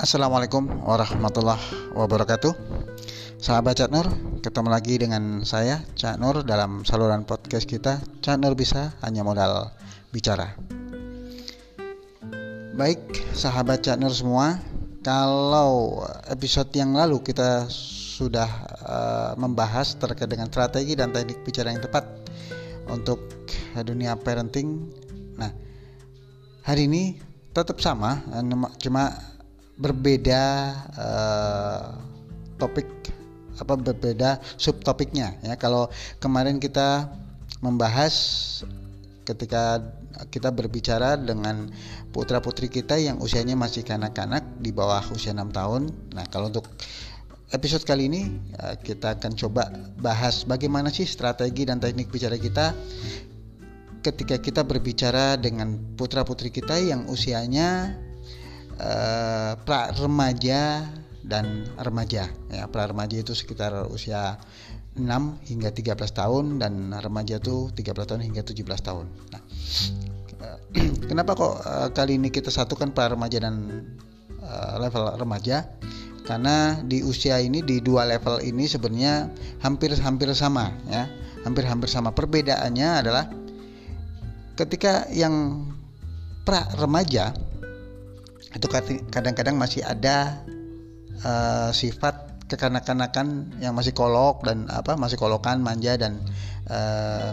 Assalamualaikum warahmatullahi wabarakatuh. Sahabat Cak Nur, ketemu lagi dengan saya Cak Nur dalam saluran podcast kita Cak Nur bisa hanya modal bicara. Baik, sahabat Cak Nur semua Kalau episode yang lalu kita sudah uh, membahas terkait dengan strategi dan teknik bicara yang tepat Untuk dunia parenting. Nah, hari ini tetap sama cuma berbeda uh, topik apa berbeda subtopiknya ya. Kalau kemarin kita membahas ketika kita berbicara dengan putra putri kita yang usianya masih kanak-kanak di bawah usia 6 tahun. Nah kalau untuk episode kali ini uh, kita akan coba bahas bagaimana sih strategi dan teknik bicara kita ketika kita berbicara dengan putra putri kita yang usianya uh, pra remaja dan remaja ya pra remaja itu sekitar usia 6 hingga 13 tahun dan remaja itu 13 tahun hingga 17 tahun. Nah, kenapa kok uh, kali ini kita satukan pra remaja dan uh, level remaja? Karena di usia ini di dua level ini sebenarnya hampir-hampir sama ya. Hampir-hampir sama. Perbedaannya adalah ketika yang pra remaja itu kadang-kadang masih ada uh, sifat kekanak-kanakan yang masih kolok dan apa masih kolokan manja dan uh,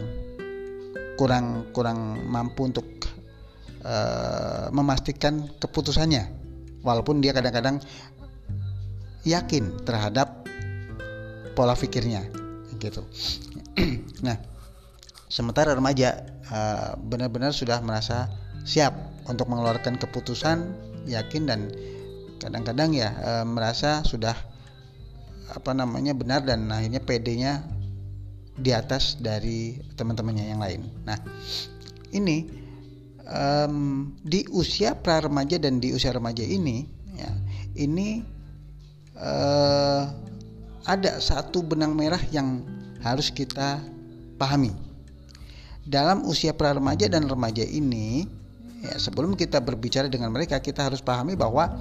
kurang kurang mampu untuk uh, memastikan keputusannya. Walaupun dia kadang-kadang yakin terhadap pola pikirnya gitu. Nah sementara remaja benar-benar uh, sudah merasa siap untuk mengeluarkan keputusan yakin dan kadang-kadang ya e, merasa sudah apa namanya benar dan akhirnya PD-nya di atas dari teman-temannya yang lain. Nah, ini um, di usia pra remaja dan di usia remaja ini, ya, ini uh, ada satu benang merah yang harus kita pahami. Dalam usia pra remaja dan remaja ini, Ya, sebelum kita berbicara dengan mereka, kita harus pahami bahwa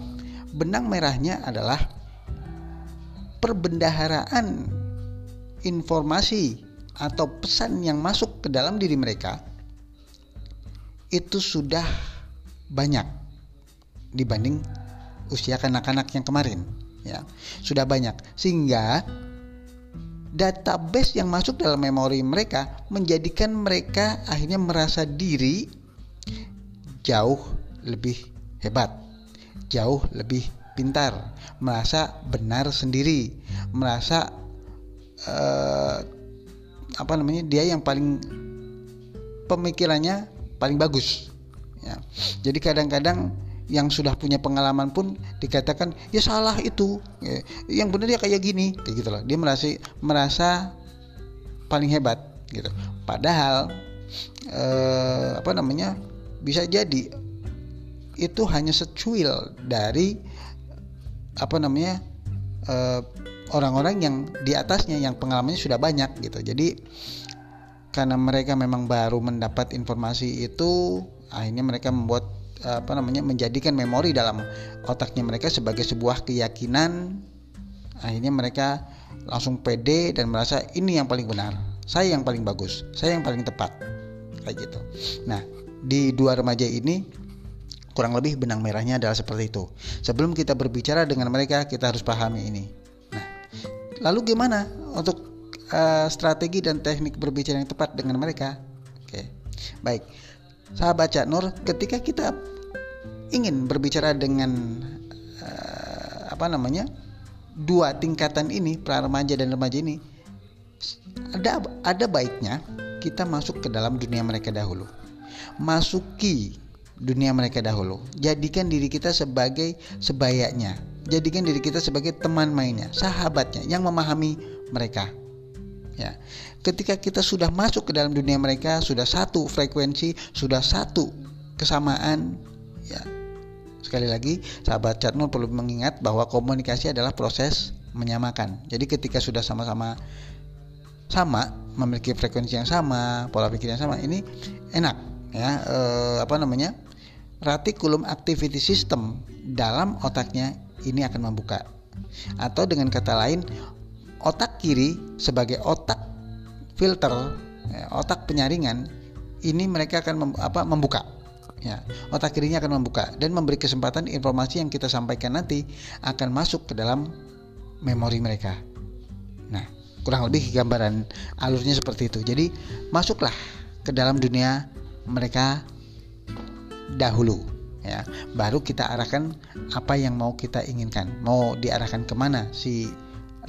benang merahnya adalah perbendaharaan informasi atau pesan yang masuk ke dalam diri mereka itu sudah banyak dibanding usia kanak-kanak yang kemarin ya. Sudah banyak. Sehingga database yang masuk dalam memori mereka menjadikan mereka akhirnya merasa diri jauh lebih hebat, jauh lebih pintar, merasa benar sendiri, merasa uh, apa namanya dia yang paling pemikirannya paling bagus. Ya. Jadi kadang-kadang yang sudah punya pengalaman pun dikatakan ya salah itu, ya, yang benar ya kayak gini, kayak gitu loh. Dia merasa merasa paling hebat gitu. Padahal eh, apa namanya bisa jadi. Itu hanya secuil dari apa namanya eh, orang-orang yang di atasnya yang pengalamannya sudah banyak gitu. Jadi karena mereka memang baru mendapat informasi itu akhirnya mereka membuat apa namanya menjadikan memori dalam otaknya mereka sebagai sebuah keyakinan. Akhirnya mereka langsung pede dan merasa ini yang paling benar. Saya yang paling bagus. Saya yang paling tepat. Kayak gitu. Nah di dua remaja ini kurang lebih benang merahnya adalah seperti itu. Sebelum kita berbicara dengan mereka, kita harus pahami ini. Nah, lalu gimana untuk uh, strategi dan teknik berbicara yang tepat dengan mereka? Oke, baik. Sahabat Cak Nur, ketika kita ingin berbicara dengan uh, apa namanya dua tingkatan ini, pra remaja dan remaja ini, ada ada baiknya kita masuk ke dalam dunia mereka dahulu masuki dunia mereka dahulu. Jadikan diri kita sebagai sebayanya. Jadikan diri kita sebagai teman mainnya, sahabatnya yang memahami mereka. Ya. Ketika kita sudah masuk ke dalam dunia mereka, sudah satu frekuensi, sudah satu kesamaan, ya. Sekali lagi, sahabat Chatnul perlu mengingat bahwa komunikasi adalah proses menyamakan. Jadi ketika sudah sama-sama sama, memiliki frekuensi yang sama, pola pikir yang sama, ini enak ya eh, apa namanya reticulum activity system dalam otaknya ini akan membuka. Atau dengan kata lain, otak kiri sebagai otak filter, ya, otak penyaringan, ini mereka akan mem, apa, membuka. Ya, otak kirinya akan membuka dan memberi kesempatan informasi yang kita sampaikan nanti akan masuk ke dalam memori mereka. Nah, kurang lebih gambaran alurnya seperti itu. Jadi, masuklah ke dalam dunia mereka dahulu ya. Baru kita arahkan apa yang mau kita inginkan. Mau diarahkan ke mana si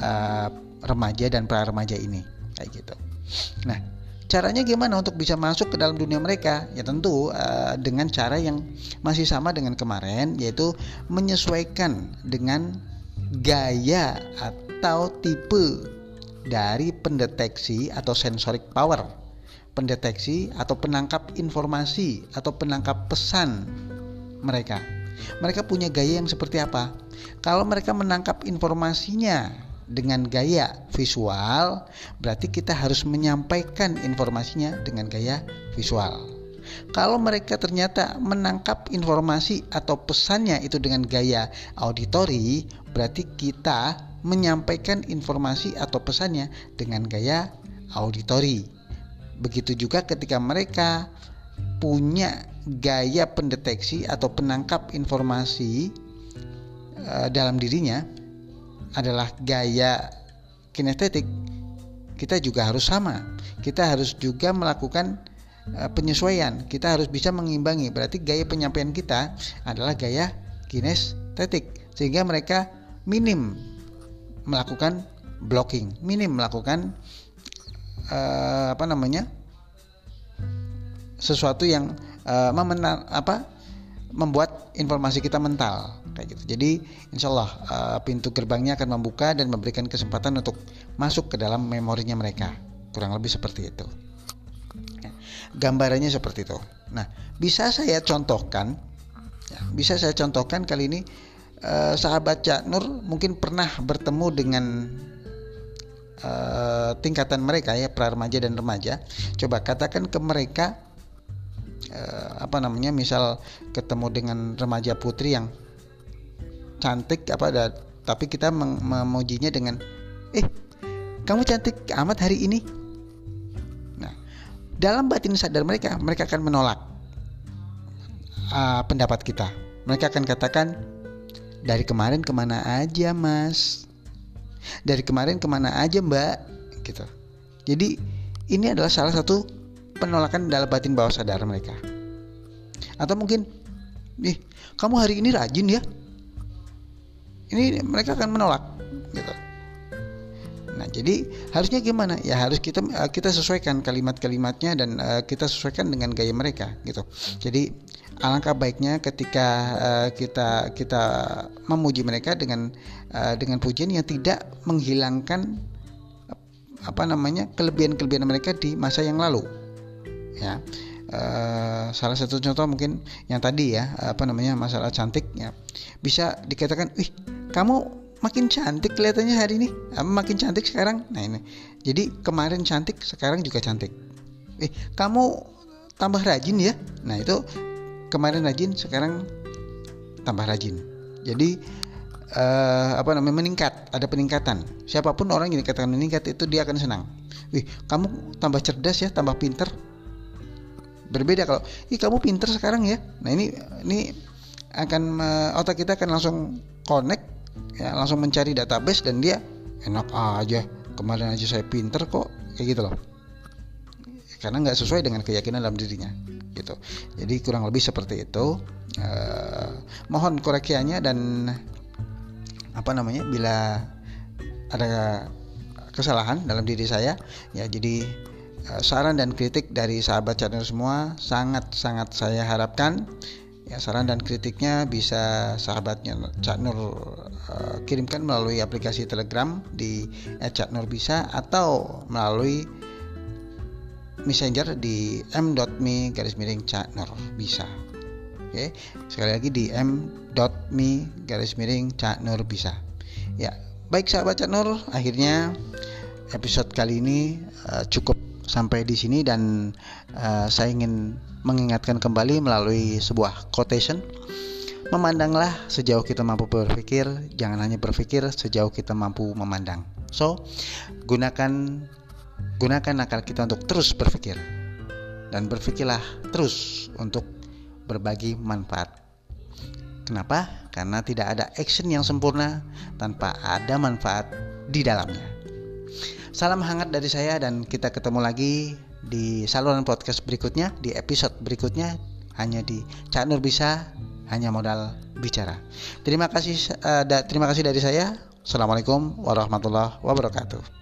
uh, remaja dan pra remaja ini kayak gitu. Nah caranya gimana untuk bisa masuk ke dalam dunia mereka? Ya tentu uh, dengan cara yang masih sama dengan kemarin yaitu menyesuaikan dengan gaya atau tipe dari pendeteksi atau sensoric power pendeteksi atau penangkap informasi atau penangkap pesan mereka. Mereka punya gaya yang seperti apa? Kalau mereka menangkap informasinya dengan gaya visual, berarti kita harus menyampaikan informasinya dengan gaya visual. Kalau mereka ternyata menangkap informasi atau pesannya itu dengan gaya auditori, berarti kita menyampaikan informasi atau pesannya dengan gaya auditori. Begitu juga ketika mereka punya gaya pendeteksi atau penangkap informasi uh, dalam dirinya adalah gaya kinestetik, kita juga harus sama. Kita harus juga melakukan uh, penyesuaian. Kita harus bisa mengimbangi. Berarti gaya penyampaian kita adalah gaya kinestetik sehingga mereka minim melakukan blocking, minim melakukan uh, apa namanya sesuatu yang uh, memenang apa membuat informasi kita mental kayak gitu. Jadi insya Allah uh, pintu gerbangnya akan membuka dan memberikan kesempatan untuk masuk ke dalam memorinya mereka. Kurang lebih seperti itu. Ya, gambarannya seperti itu. Nah bisa saya contohkan, ya, bisa saya contohkan kali ini uh, sahabat Cak Nur mungkin pernah bertemu dengan uh, tingkatan mereka ya pra remaja dan remaja. Coba katakan ke mereka uh, apa namanya misal ketemu dengan remaja putri yang cantik apa ada tapi kita memujinya dengan eh kamu cantik amat hari ini. Nah dalam batin sadar mereka mereka akan menolak uh, pendapat kita. Mereka akan katakan dari kemarin ke mana aja mas dari kemarin ke mana aja mbak? Gitu. Jadi ini adalah salah satu penolakan dalam batin bawah sadar mereka. Atau mungkin nih kamu hari ini rajin ya? Ini mereka akan menolak. Gitu. Nah, jadi harusnya gimana? Ya harus kita eh, kita sesuaikan kalimat-kalimatnya dan uh, kita sesuaikan dengan gaya mereka gitu. Jadi alangkah baiknya ketika uh, kita kita memuji mereka dengan uh, dengan pujian yang tidak menghilangkan apa namanya kelebihan-kelebihan mereka di masa yang lalu. Ya uh, salah satu contoh mungkin yang tadi ya apa namanya masalah cantik ya. Bisa dikatakan ih kamu makin cantik kelihatannya hari ini. Makin cantik sekarang. Nah ini. Jadi kemarin cantik sekarang juga cantik. Eh kamu tambah rajin ya. Nah itu kemarin rajin sekarang tambah rajin. Jadi uh, apa namanya meningkat ada peningkatan. Siapa pun orang yang dikatakan meningkat itu dia akan senang. Wih kamu tambah cerdas ya tambah pinter. Berbeda kalau ih kamu pinter sekarang ya. Nah ini ini akan otak kita akan langsung connect ya langsung mencari database dan dia enak aja. Kemarin aja saya pinter kok kayak gitu loh karena nggak sesuai dengan keyakinan dalam dirinya gitu. Jadi kurang lebih seperti itu. Uh, mohon koreksiannya dan apa namanya bila ada kesalahan dalam diri saya ya jadi uh, saran dan kritik dari sahabat channel semua sangat sangat saya harapkan. Ya saran dan kritiknya bisa sahabatnya Cak Nur uh, kirimkan melalui aplikasi Telegram di Cak Nur bisa atau melalui messenger di m.me garis miring Cak Nur. Bisa. Oke sekali lagi di m.me garis miring Cak Nur bisa. Ya baik sahabat Cak Nur akhirnya episode kali ini uh, cukup sampai di sini dan uh, saya ingin mengingatkan kembali melalui sebuah quotation. Memandanglah sejauh kita mampu berpikir, jangan hanya berpikir sejauh kita mampu memandang. So, gunakan gunakan akal kita untuk terus berpikir dan berpikirlah terus untuk berbagi manfaat. Kenapa? Karena tidak ada action yang sempurna tanpa ada manfaat di dalamnya. Salam hangat dari saya dan kita ketemu lagi di saluran podcast berikutnya, di episode berikutnya hanya di Cak Nur bisa hanya modal bicara. Terima kasih uh, da, terima kasih dari saya. Assalamualaikum warahmatullahi wabarakatuh.